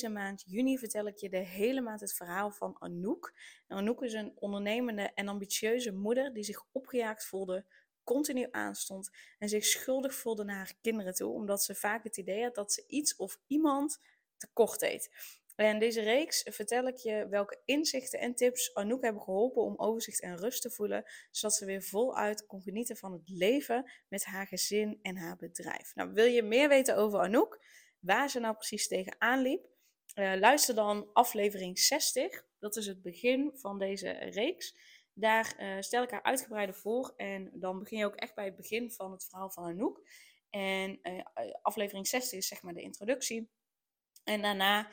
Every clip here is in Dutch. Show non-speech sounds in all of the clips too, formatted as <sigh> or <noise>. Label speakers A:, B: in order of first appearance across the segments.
A: Deze maand juni vertel ik je de hele maand het verhaal van Anouk. Nou, Anouk is een ondernemende en ambitieuze moeder die zich opgejaagd voelde, continu aanstond en zich schuldig voelde naar haar kinderen toe, omdat ze vaak het idee had dat ze iets of iemand tekort deed. En deze reeks vertel ik je welke inzichten en tips Anouk hebben geholpen om overzicht en rust te voelen, zodat ze weer voluit kon genieten van het leven met haar gezin en haar bedrijf. Nou, wil je meer weten over Anouk? waar ze nou precies tegenaan liep. Uh, luister dan aflevering 60. Dat is het begin van deze reeks. Daar uh, stel ik haar uitgebreider voor. En dan begin je ook echt bij het begin van het verhaal van Anouk. En uh, aflevering 60 is zeg maar de introductie. En daarna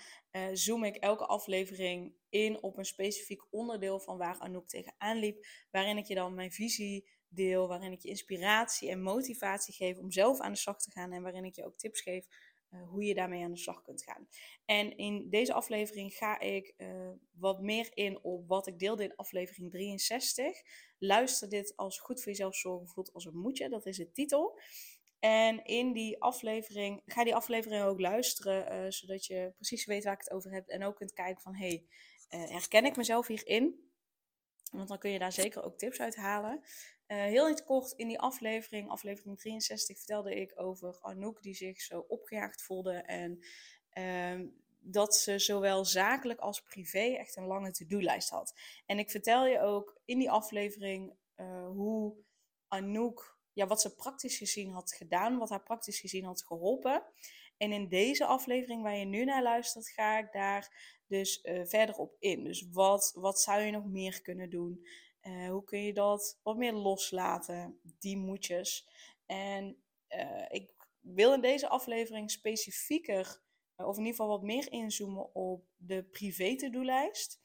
A: zoom ik elke aflevering in op een specifiek onderdeel van waar Anouk tegenaan liep. Waarin ik je dan mijn visie deel. Waarin ik je inspiratie en motivatie geef om zelf aan de slag te gaan. En waarin ik je ook tips geef eh, hoe je daarmee aan de slag kunt gaan. En in deze aflevering ga ik uh, wat meer in op wat ik deelde in aflevering 63. Luister dit als goed voor jezelf zorgen voelt als een moedje, dat is de titel. En in die aflevering, ga die aflevering ook luisteren, uh, zodat je precies weet waar ik het over heb. En ook kunt kijken van, hey, herken ik mezelf hierin? Want dan kun je daar zeker ook tips uit halen. Uh, heel iets kort in die aflevering, aflevering 63, vertelde ik over Anouk die zich zo opgejaagd voelde. En uh, dat ze zowel zakelijk als privé echt een lange to-do-lijst had. En ik vertel je ook in die aflevering uh, hoe Anouk, ja, wat ze praktisch gezien had gedaan, wat haar praktisch gezien had geholpen. En in deze aflevering waar je nu naar luistert, ga ik daar dus uh, verder op in. Dus wat, wat zou je nog meer kunnen doen? Uh, hoe kun je dat wat meer loslaten, die moedjes? En uh, ik wil in deze aflevering specifieker, of in ieder geval wat meer inzoomen op de privé to-do-lijst.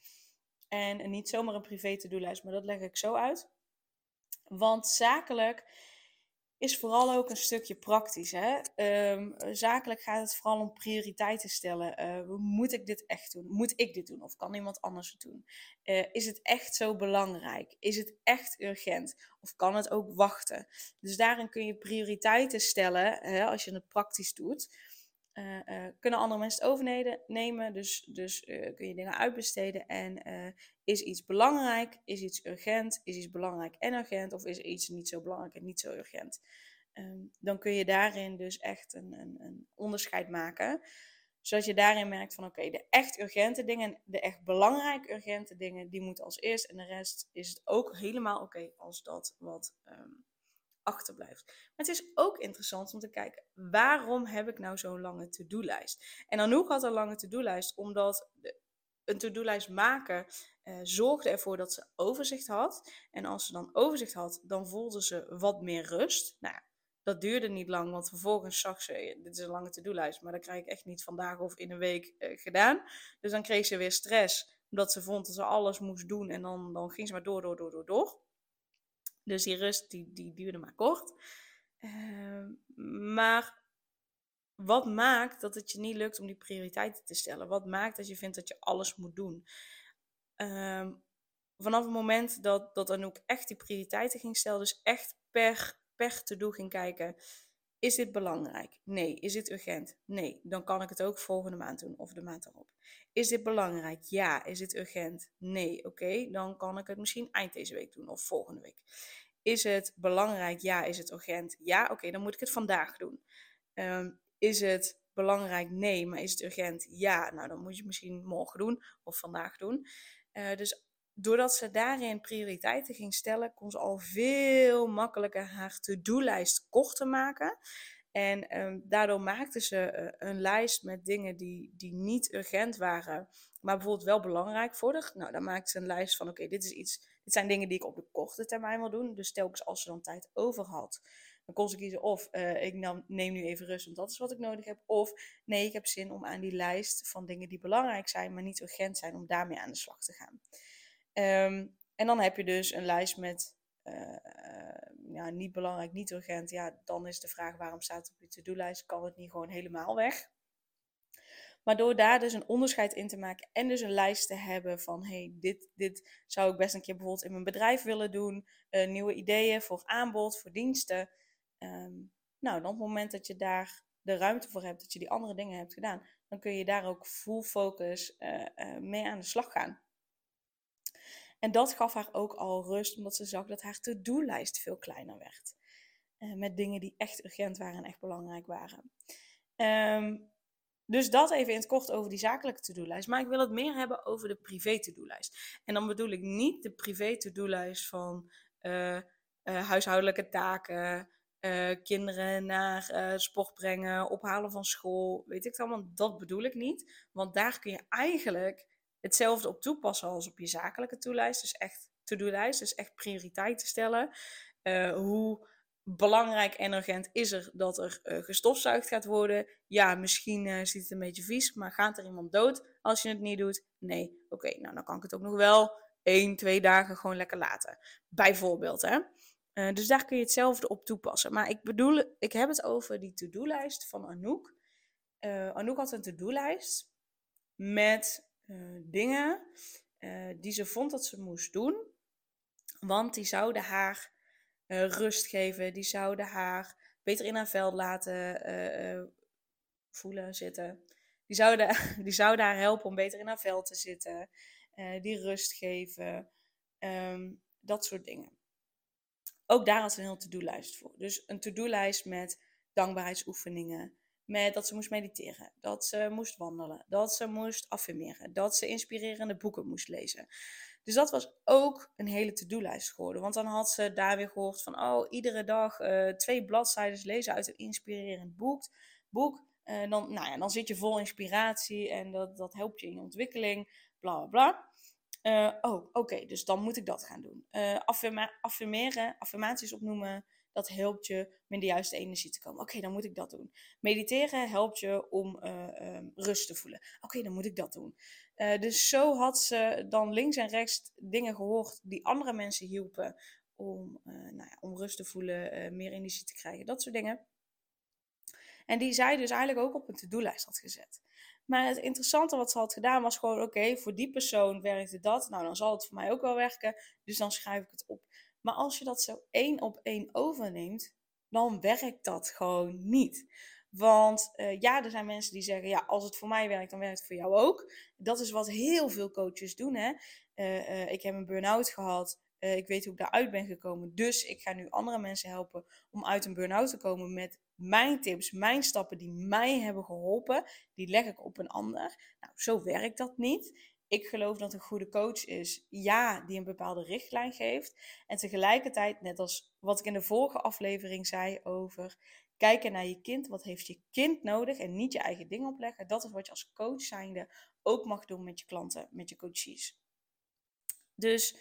A: En niet zomaar een privé to-do-lijst, maar dat leg ik zo uit. Want zakelijk is vooral ook een stukje praktisch. Hè? Um, zakelijk gaat het vooral om prioriteiten stellen. Uh, moet ik dit echt doen? Moet ik dit doen? Of kan iemand anders het doen? Uh, is het echt zo belangrijk? Is het echt urgent? Of kan het ook wachten? Dus daarin kun je prioriteiten stellen hè, als je het praktisch doet. Uh, kunnen andere mensen het overnemen? Dus, dus kun je dingen uitbesteden. En is iets belangrijk? Is iets urgent? Is iets belangrijk en urgent? Of is iets niet zo belangrijk en niet zo urgent? Um, dan kun je daarin dus echt een, een, een, onderscheid maken. Zodat je daarin merkt van oké, de echt urgente dingen, de echt belangrijk urgente dingen, die moeten als eerst. En de rest is het ook helemaal oké als dat wat um, Maar het is ook interessant om te kijken, waarom heb ik nou zo'n lange to-do-lijst? En Anouk had een lange to-do-lijst omdat een to-do-lijst maken uh, zorgde ervoor dat ze overzicht had. En als ze dan overzicht had, dan voelde ze wat meer rust. Nou, dat duurde niet lang, want vervolgens zag ze, dit is een lange to-do-lijst, maar dat krijg ik echt niet vandaag of in een week uh, gedaan. Dus dan kreeg ze weer stress, omdat ze vond dat ze alles moest doen en dan, dan ging ze maar door, door, door, door, door. Dus die rust, die, die duurde maar kort. Uh, maar wat maakt dat het je niet lukt om die prioriteiten te stellen? Wat maakt dat je vindt dat je alles moet doen? Uh, vanaf het moment dat, dat Anouk echt die prioriteiten ging stellen, dus echt per, per to-do ging kijken. Is dit belangrijk? Nee. Is dit urgent? Nee. Dan kan ik het ook volgende maand doen of de maand erop. Is dit belangrijk? Ja. Is dit urgent? Nee. Oké, dan kan ik het misschien eind deze week doen of volgende week. Is het belangrijk? Ja. Is het urgent? Ja. Oké, dan moet ik het vandaag doen. Um, is het belangrijk? Nee. Maar is het urgent? Ja. Nou, dan moet je het misschien morgen doen of vandaag doen. Uh, dus doordat ze daarin prioriteiten ging stellen, kon ze al veel makkelijker haar to-do-lijst korter maken. En um, daardoor maakte ze uh, een lijst met dingen die, die niet urgent waren, maar bijvoorbeeld wel belangrijk voor. Nou, dan maakte ze een lijst van: oké, dit is iets, dit zijn dingen die ik op de korte termijn wil doen. Dus telkens als ze dan tijd over had, dan kon ze kiezen of uh, ik neem nu even rust, want dat is wat ik nodig heb. Of nee, ik heb zin om aan die lijst van dingen die belangrijk zijn, maar niet urgent zijn, om daarmee aan de slag te gaan. Ehm, en dan heb je dus een lijst met uh, ja, niet belangrijk, niet urgent. Ja, dan is de vraag waarom staat het op je to-do-lijst? Kan het niet gewoon helemaal weg? Maar door daar dus een onderscheid in te maken en dus een lijst te hebben van hey, dit, dit zou ik best een keer bijvoorbeeld in mijn bedrijf willen doen. Uh, nieuwe ideeën voor aanbod, voor diensten. Um, nou, dan op het moment dat je daar de ruimte voor hebt, dat je die andere dingen hebt gedaan, dan kun je daar ook full focus uh, uh, mee aan de slag gaan. En dat gaf haar ook al rust, omdat ze zag dat haar to-do-lijst veel kleiner werd. met dingen die echt urgent waren en echt belangrijk waren. Um, dus dat even in het kort over die zakelijke to-do-lijst. Maar ik wil het meer hebben over de privé to-do-lijst. En dan bedoel ik niet de privé to-do-lijst van uh, uh, huishoudelijke taken, uh, kinderen naar sport brengen, ophalen van school, weet ik het allemaal. Dat bedoel ik niet. Want daar kun je eigenlijk hetzelfde op toepassen als op je zakelijke to-lijst. Dus echt to-do-lijst, dus echt prioriteiten stellen. hoe belangrijk en urgent is er dat er uh, gestofzuigd gaat worden. Ja, misschien uh, ziet het een beetje vies, maar gaat er iemand dood als je het niet doet? Nee. Oké, nou dan kan ik het ook nog wel één, twee dagen gewoon lekker laten. Bijvoorbeeld, hè. Uh, dus daar kun je hetzelfde op toepassen. Maar ik bedoel, ik heb het over die to-do-lijst van Anouk. Anouk had een to-do-lijst met dingen die ze vond dat ze moest doen. Want die zouden haar uh, rust geven. Die zouden haar beter in haar vel laten uh, voelen, zitten. Die zouden, <laughs> die zouden haar helpen om beter in haar vel te zitten. die rust geven. Um, dat soort dingen. Ook daar had ze een heel to-do-lijst voor. Dus een to-do-lijst met dankbaarheidsoefeningen. Met dat ze moest mediteren, dat ze moest wandelen, dat ze moest affirmeren, dat ze inspirerende boeken moest lezen. Dus dat was ook een hele to-do-lijst geworden. Want dan had ze daar weer gehoord van, oh, iedere dag uh, twee bladzijden lezen uit een inspirerend boek. boek. Uh, dan, nou ja, dan zit je vol inspiratie en dat, dat helpt je in je ontwikkeling, bla bla bla. Uh, oh, oké, dus dan moet ik dat gaan doen. Affirmeren, affirmaties opnoemen, dat helpt je in de juiste energie te komen. Oké, dan moet ik dat doen. Mediteren helpt je om um, rust te voelen. Oké, dan moet ik dat doen. Uh, dus zo had ze dan links en rechts dingen gehoord die andere mensen hielpen om, uh, nou ja, om rust te voelen, uh, meer energie te krijgen, dat soort dingen. En die zij dus eigenlijk ook op een to-do-lijst had gezet. Maar het interessante wat ze had gedaan was gewoon: oké, voor die persoon werkte dat. Nou, dan zal het voor mij ook wel werken. Dus dan schrijf ik het op. Maar als je dat zo één op één overneemt, dan werkt dat gewoon niet. Want uh, ja, er zijn mensen die zeggen, ja, als het voor mij werkt, dan werkt het voor jou ook. Dat is wat heel veel coaches doen. Hè? Uh, uh, ik heb een burn-out gehad. ik weet hoe ik daaruit ben gekomen. Dus ik ga nu andere mensen helpen om uit een burn-out te komen met mijn tips, mijn stappen die mij hebben geholpen. Die leg ik op een ander. Nou, zo werkt dat niet. Ik geloof dat een goede coach is, ja, die een bepaalde richtlijn geeft. En tegelijkertijd, net als wat ik in de vorige aflevering zei over kijken naar je kind. Wat heeft je kind nodig? En niet je eigen ding opleggen. Dat is wat je als coach zijnde ook mag doen met je klanten, met je coaches. Dus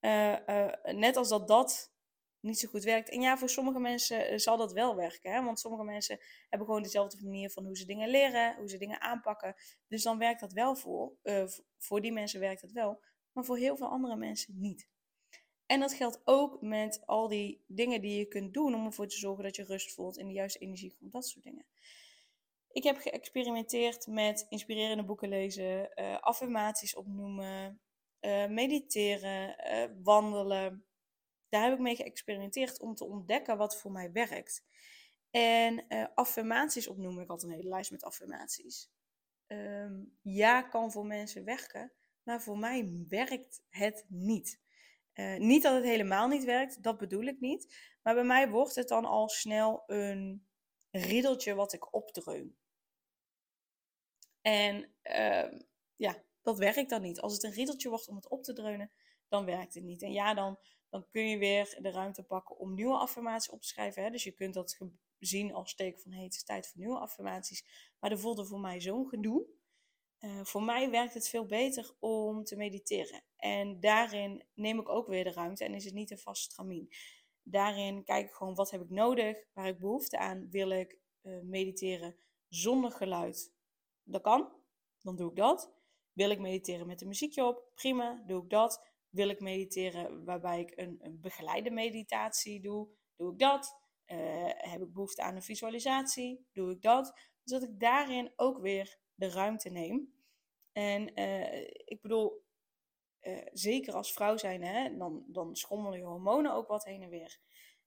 A: uh, uh, net als dat dat niet zo goed werkt. En ja, voor sommige mensen eh, zal dat wel werken. Hè? Want sommige mensen hebben gewoon dezelfde manier van hoe ze dingen leren, hoe ze dingen aanpakken. Dus dan werkt dat wel voor. voor die mensen werkt dat wel. Maar voor heel veel andere mensen niet. En dat geldt ook met al die dingen die je kunt doen om ervoor te zorgen dat je rust voelt en de juiste energie komt, dat soort dingen. Ik heb geëxperimenteerd met inspirerende boeken lezen, uh, affirmaties opnoemen, uh, mediteren, uh, wandelen. Daar heb ik mee geëxperimenteerd om te ontdekken wat voor mij werkt. En affirmaties opnoemen, ik had een hele lijst met affirmaties. Um, ja, kan voor mensen werken, maar voor mij werkt het niet. Uh, niet dat het helemaal niet werkt, dat bedoel ik niet. Maar bij mij wordt het dan al snel een riedeltje wat ik opdreun. En uh, ja, dat werkt dan niet. Als het een riedeltje wordt om het op te dreunen, dan werkt het niet. En ja, dan, dan kun je weer de ruimte pakken om nieuwe affirmaties op te schrijven. Hè? Dus je kunt dat zien als teken van hey, het is tijd voor nieuwe affirmaties. Maar er voelde voor mij zo'n gedoe. Uh, voor mij werkt het veel beter om te mediteren. En daarin neem ik ook weer de ruimte en is het niet een vast stramien. daarin kijk ik gewoon wat heb ik nodig, waar ik behoefte aan. Wil ik uh, mediteren zonder geluid? Dat kan, dan doe ik dat. Wil ik mediteren met een muziekje op? Prima, doe ik dat. Wil ik mediteren waarbij ik een, een begeleide meditatie doe? Doe ik dat. Uh, heb ik behoefte aan een visualisatie? Doe ik dat. Dus dat ik daarin ook weer de ruimte neem. En uh, ik bedoel, uh, zeker als vrouw zijn, hè, dan, dan schommelen je hormonen ook wat heen en weer.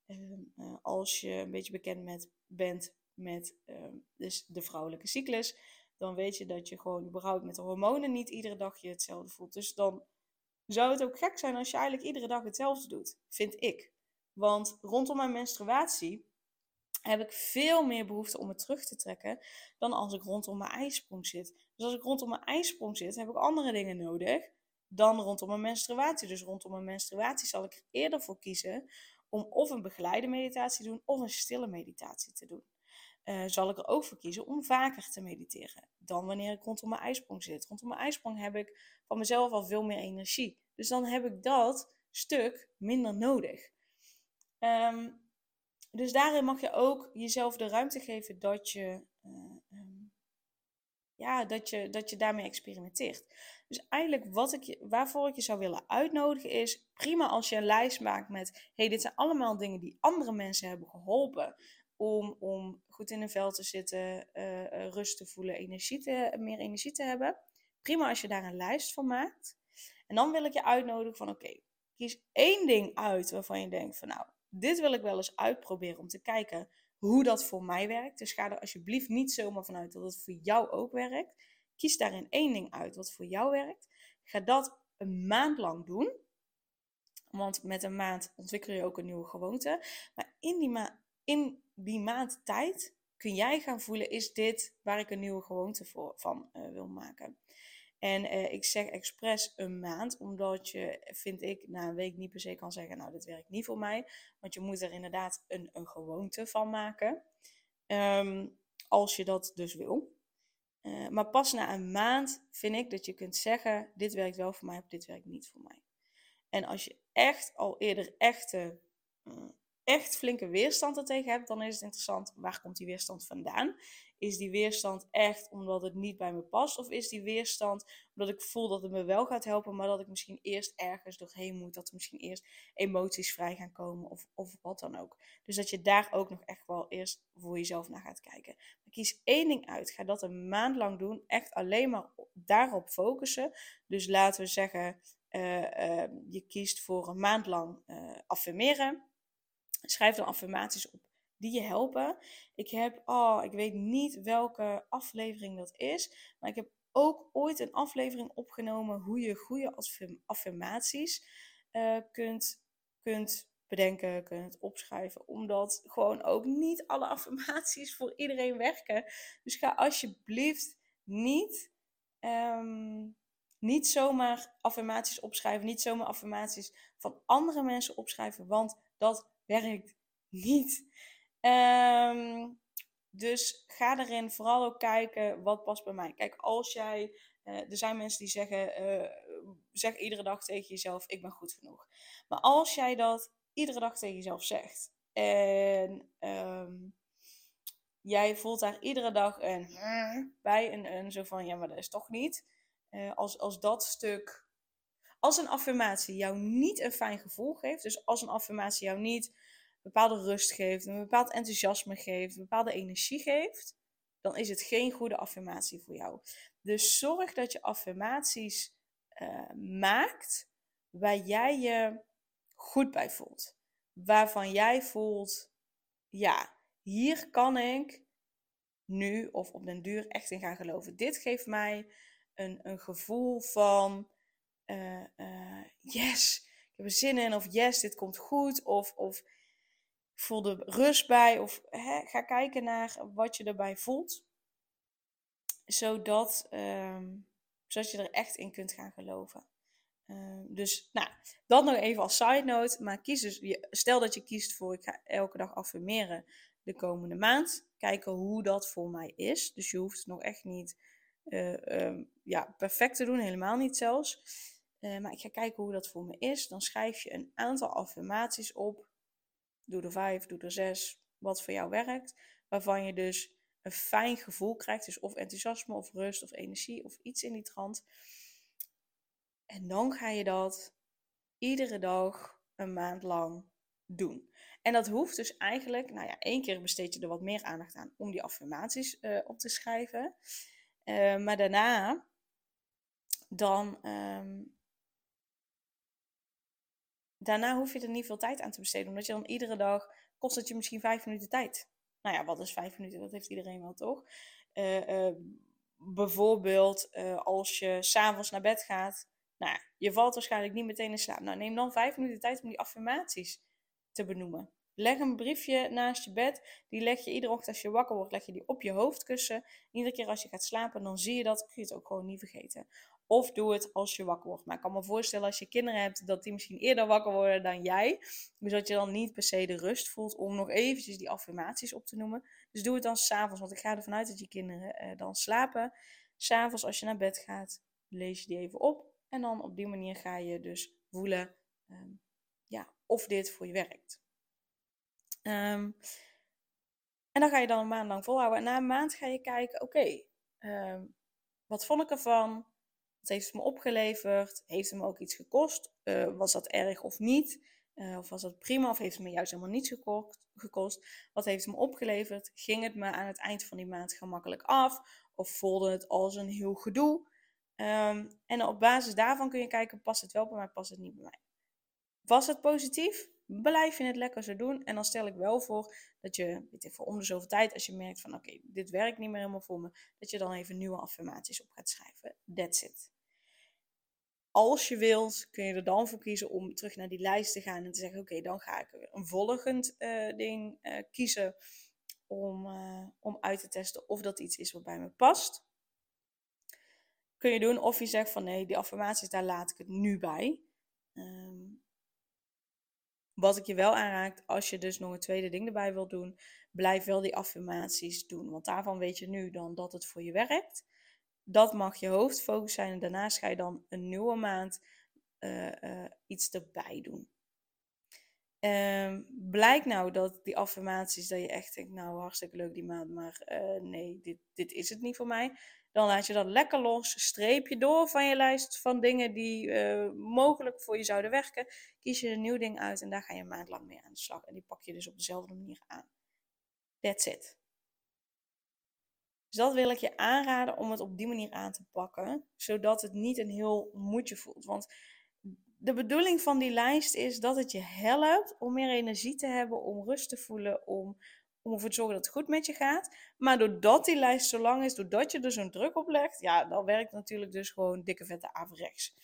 A: Uh, als je een beetje bekend met, bent met ehm, dus de vrouwelijke cyclus, dan weet je dat je gewoon überhaupt met de hormonen niet iedere dag je hetzelfde voelt. Dus dan zou het ook gek zijn als je eigenlijk iedere dag hetzelfde doet, vind ik. Want rondom mijn menstruatie heb ik veel meer behoefte om me terug te trekken dan als ik rondom mijn ijsprong zit. Dus als ik rondom mijn ijsprong zit, heb ik andere dingen nodig dan rondom mijn menstruatie. Dus rondom mijn menstruatie zal ik er eerder voor kiezen om of een begeleide meditatie te doen of een stille meditatie te doen. Uh, zal ik er ook voor kiezen om vaker te mediteren dan wanneer ik rondom mijn ijsprong zit. Rondom mijn ijsprong heb ik van mezelf al veel meer energie. Dus dan heb ik dat stuk minder nodig. Um, dus daarin mag je ook jezelf de ruimte geven dat je, uh, ja, dat je, dat je daarmee experimenteert. Dus eigenlijk wat ik waarvoor ik je zou willen uitnodigen is, prima als je een lijst maakt met, hey, dit zijn allemaal dingen die andere mensen hebben geholpen om, om goed in een vel te zitten, uh, rust te voelen, energie te, meer energie te hebben. Prima als je daar een lijst van maakt. En dan wil ik je uitnodigen van, oké, kies één ding uit waarvan je denkt van, nou, dit wil ik wel eens uitproberen om te kijken hoe dat voor mij werkt. Dus ga er alsjeblieft niet zomaar vanuit dat het voor jou ook werkt. Kies daarin één ding uit wat voor jou werkt. Ga dat een maand lang doen. Want met een maand ontwikkel je ook een nieuwe gewoonte. Maar in die, ma in die maand tijd kun jij gaan voelen: is dit waar ik een nieuwe gewoonte voor, van uh, wil maken? En uh, ik zeg expres een maand, omdat je, vind ik, na een week niet per se kan zeggen, nou, dit werkt niet voor mij. Want je moet er inderdaad een, een gewoonte van maken. Um, als je dat dus wil. Uh, maar pas na een maand vind ik dat je kunt zeggen, dit werkt wel voor mij, of dit werkt niet voor mij. En als je echt al eerder echte, uh, echt flinke weerstand er tegen hebt, dan is het interessant, waar komt die weerstand vandaan? Is die weerstand echt omdat het niet bij me past? Of is die weerstand omdat ik voel dat het me wel gaat helpen, maar dat ik misschien eerst ergens doorheen moet? Dat er misschien eerst emoties vrij gaan komen of, of wat dan ook. Dus dat je daar ook nog echt wel eerst voor jezelf naar gaat kijken. Maar kies één ding uit. Ga dat een maand lang doen. Echt alleen maar daarop focussen. Dus laten we zeggen, uh, uh, je kiest voor een maand lang uh, affirmeren. Schrijf dan affirmaties op die je helpen. Ik heb, oh, ik weet niet welke aflevering dat is, maar ik heb ook ooit een aflevering opgenomen hoe je goede affirmaties uh, kunt, kunt bedenken, kunt opschrijven. Omdat gewoon ook niet alle affirmaties voor iedereen werken. Dus ga alsjeblieft niet, um, niet zomaar affirmaties opschrijven. Niet zomaar affirmaties van andere mensen opschrijven. Want dat werkt niet. Um, dus ga erin vooral ook kijken wat past bij mij. Kijk, als jij. Uh, er zijn mensen die zeggen. Uh, zeg iedere dag tegen jezelf: Ik ben goed genoeg. Maar als jij dat iedere dag tegen jezelf zegt. En um, jij voelt daar iedere dag een bij. Een, een zo van: Ja, maar dat is toch niet. Uh, als, als dat stuk. Als een affirmatie jou niet een fijn gevoel geeft. Dus als een affirmatie jou niet bepaalde rust geeft, een bepaald enthousiasme geeft, een bepaalde energie geeft, dan is het geen goede affirmatie voor jou. Dus zorg dat je affirmaties uh, maakt waar jij je goed bij voelt. Waarvan jij voelt, ja, hier kan ik nu of op den duur echt in gaan geloven. Dit geeft mij een, een gevoel van, uh, uh, yes, ik heb er zin in, of yes, dit komt goed, of, of voel er rust bij of hè, ga kijken naar wat je erbij voelt. Zodat, um, zodat je er echt in kunt gaan geloven. Uh, dus nou, dat nog even als side note. Maar kies dus, stel dat je kiest voor ik ga elke dag affirmeren de komende maand. Kijken hoe dat voor mij is. Dus je hoeft het nog echt niet uh, um, ja, perfect te doen, helemaal niet zelfs. Uh, maar ik ga kijken hoe dat voor me is. Dan schrijf je een aantal affirmaties op Doe er vijf, doe er zes, wat voor jou werkt. Waarvan je dus een fijn gevoel krijgt. Dus of enthousiasme, of rust, of energie, of iets in die trant. En dan ga je dat iedere dag een maand lang doen. En dat hoeft dus eigenlijk, nou ja, één keer besteed je er wat meer aandacht aan om die affirmaties uh, op te schrijven. Uh, maar daarna, dan, um, daarna hoef je er niet veel tijd aan te besteden. Omdat je dan iedere dag, kost het je misschien vijf minuten tijd. Nou ja, wat is vijf minuten? Dat heeft iedereen wel toch? Uh, bijvoorbeeld als je s'avonds naar bed gaat. Nou ja, je valt waarschijnlijk niet meteen in slaap. Nou, neem dan vijf minuten tijd om die affirmaties te benoemen. Leg een briefje naast je bed. Die leg je iedere ochtend als je wakker wordt, leg je die op je hoofdkussen. Iedere keer als je gaat slapen, dan zie je dat. Kun je het ook gewoon niet vergeten. Of doe het als je wakker wordt. Maar ik kan me voorstellen als je kinderen hebt, dat die misschien eerder wakker worden dan jij. Dus dat je dan niet per se de rust voelt om nog eventjes die affirmaties op te noemen. Dus doe het dan s'avonds, want ik ga ervan uit dat je kinderen eh, dan slapen. S'avonds als je naar bed gaat, lees je die even op. En dan op die manier ga je dus voelen ehm, ja, of dit voor je werkt. Ehm, en dan ga je dan een maand lang volhouden. En na een maand ga je kijken, oké, ehm, wat vond ik ervan? Wat heeft het me opgeleverd? Heeft het me ook iets gekost? Uh, was dat erg of niet? Uh, of was dat prima? Of heeft het me juist helemaal niets gekost? Wat heeft het me opgeleverd? Ging het me aan het eind van die maand gemakkelijk af? Of voelde het als een heel gedoe? Um, en op basis daarvan kun je kijken, past het wel bij mij, past het niet bij mij? Was het positief? Blijf je het lekker zo doen. En dan stel ik wel voor dat je, weet ik, voor om de zoveel tijd, als je merkt van oké, dit werkt niet meer helemaal voor me, dat je dan even nieuwe affirmaties op gaat schrijven. That's it. Als je wilt, kun je er dan voor kiezen om terug naar die lijst te gaan en te zeggen: Oké, dan ga ik een volgend uh, ding uh, kiezen om, uh, om uit te testen of dat iets is wat bij me past. Kun je doen of je zegt van nee, die affirmaties, daar laat ik het nu bij. Um, wat ik je wel aanraakt, als je dus nog een tweede ding erbij wilt doen, blijf wel die affirmaties doen. Want daarvan weet je nu dan dat het voor je werkt. Dat mag je hoofdfocus zijn. En daarnaast ga je dan een nieuwe maand uh, uh, iets erbij doen. Um, blijkt nou dat die affirmaties, dat je echt denkt, nou hartstikke leuk die maand, maar uh, nee, dit, dit is het niet voor mij. Dan laat je dat lekker los, streep je door van je lijst van dingen die uh, mogelijk voor je zouden werken. Kies je een nieuw ding uit en daar ga je een maand lang mee aan de slag. En die pak je dus op dezelfde manier aan. That's it. Dus dat wil ik je aanraden om het op die manier aan te pakken, zodat het niet een heel moedje voelt. Want de bedoeling van die lijst is dat het je helpt om meer energie te hebben, om rust te voelen, om, om ervoor te zorgen dat het goed met je gaat. Maar doordat die lijst zo lang is, doordat je er zo'n druk op legt, ja, dan werkt natuurlijk dus gewoon dikke vette averechts.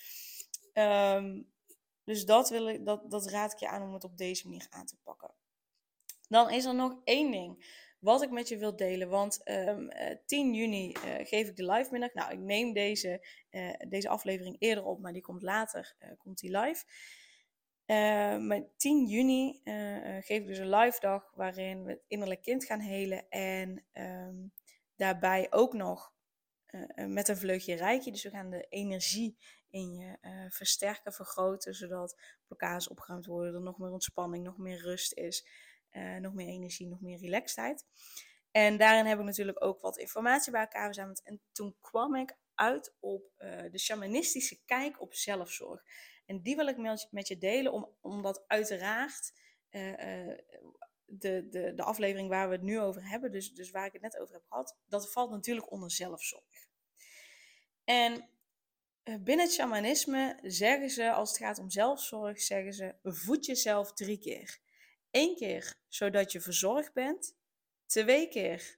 A: Um, dus dat, wil ik, dat, dat raad ik je aan om het op deze manier aan te pakken. Dan is er nog één ding wat ik met je wil delen. Want um, uh, 10 juni uh, geef ik de live middag. Nou, ik neem deze, uh, deze aflevering eerder op, maar die komt later, eh, komt die live. Maar 10 juni geef ik dus een live dag waarin we het innerlijk kind gaan helen. En um, daarbij ook nog met een vleugje rijkje. Dus we gaan de energie in je versterken, vergroten, zodat blokkades opgeruimd worden, er nog meer ontspanning, nog meer rust is. Uh, nog meer energie, nog meer relaxedheid. En daarin heb ik natuurlijk ook wat informatie bij elkaar verzameld. En toen kwam ik uit op uh, de shamanistische kijk op zelfzorg. En die wil ik met, je delen, om, omdat uiteraard uh, de, de, de aflevering waar we het nu over hebben, dus, dus waar ik het net over heb gehad, dat valt natuurlijk onder zelfzorg. En binnen het shamanisme zeggen ze, als het gaat om zelfzorg, zeggen ze, voed jezelf drie keer. Eén keer zodat je verzorgd bent. Twee keer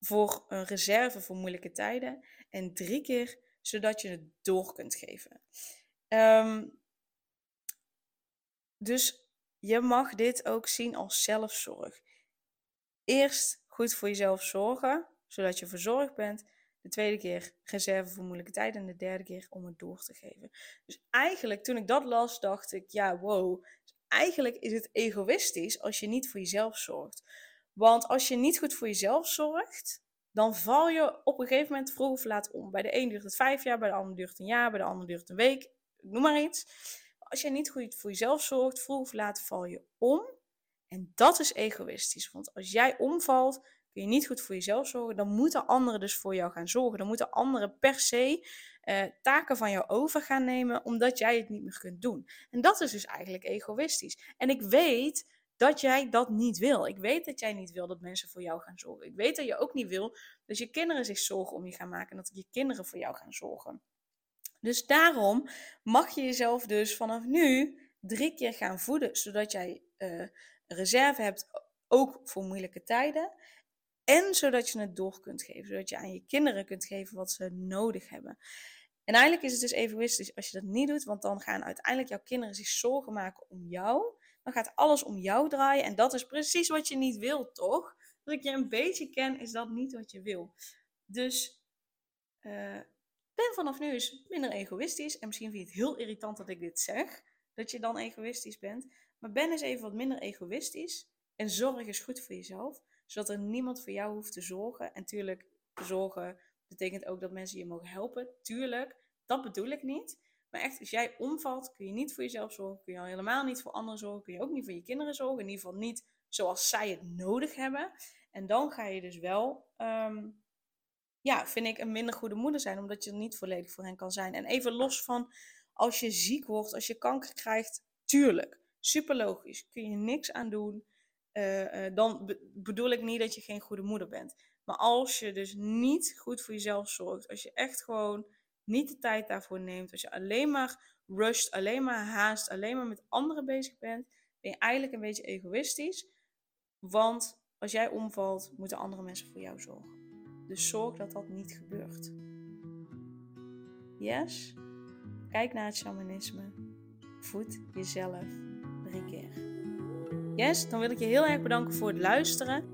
A: voor een reserve voor moeilijke tijden. En drie keer zodat je het door kunt geven. Um, dus je mag dit ook zien als zelfzorg. Eerst goed voor jezelf zorgen, zodat je verzorgd bent. De tweede keer reserve voor moeilijke tijden. En de derde keer om het door te geven. Dus eigenlijk, toen ik dat las, dacht ik: ja, wow, eigenlijk is het egoïstisch als je niet voor jezelf zorgt. Want als je niet goed voor jezelf zorgt, dan val je op een gegeven moment vroeg of laat om. Bij de een duurt het vijf jaar, bij de ander duurt het een jaar, bij de ander duurt het een week. Noem maar iets. Als je niet goed voor jezelf zorgt, vroeg of laat val je om. En dat is egoïstisch. Want als jij omvalt, kun je niet goed voor jezelf zorgen. Dan moeten anderen dus voor jou gaan zorgen. Dan moeten anderen per se uh, taken van jou over gaan nemen, omdat jij het niet meer kunt doen. En dat is dus eigenlijk egoïstisch. En ik weet dat jij dat niet wil. Ik weet dat jij niet wil dat mensen voor jou gaan zorgen. Ik weet dat je ook niet wil dat je kinderen zich zorgen om je gaan maken en dat je kinderen voor jou gaan zorgen. Dus daarom mag je jezelf dus vanaf nu drie keer gaan voeden, zodat jij uh, reserve hebt, ook voor moeilijke tijden. En zodat je het door kunt geven, zodat je aan je kinderen kunt geven wat ze nodig hebben. En eigenlijk is het dus egoïstisch als je dat niet doet, want dan gaan uiteindelijk jouw kinderen zich zorgen maken om jou. Dan gaat alles om jou draaien en dat is precies wat je niet wil, toch? Als ik je een beetje ken, is dat niet wat je wil. Dus uh, ben vanaf nu eens minder egoïstisch. En misschien vind je het heel irritant dat ik dit zeg, dat je dan egoïstisch bent. Maar ben eens even wat minder egoïstisch en zorg eens goed voor jezelf, zodat er niemand voor jou hoeft te zorgen. En tuurlijk, zorgen betekent ook dat mensen je mogen helpen. Tuurlijk, dat bedoel ik niet. Maar echt, als jij omvalt, kun je niet voor jezelf zorgen. Kun je al helemaal niet voor anderen zorgen. Kun je ook niet voor je kinderen zorgen. In ieder geval niet zoals zij het nodig hebben. En dan ga je dus wel, um, ja, vind ik, een minder goede moeder zijn. Omdat je er niet volledig voor hen kan zijn. En even los van als je ziek wordt, als je kanker krijgt. Tuurlijk, super logisch. Kun je niks aan doen. Uh, uh, dan bedoel ik niet dat je geen goede moeder bent. Maar als je dus niet goed voor jezelf zorgt, als je echt gewoon niet de tijd daarvoor neemt, als je alleen maar rusht, alleen maar haast, alleen maar met anderen bezig bent, ben je eigenlijk een beetje egoïstisch. Want als jij omvalt, moeten andere mensen voor jou zorgen. Dus zorg dat dat niet gebeurt. Yes? Kijk naar het shamanisme. Voed jezelf drie keer. Yes? Dan wil ik je heel erg bedanken voor het luisteren.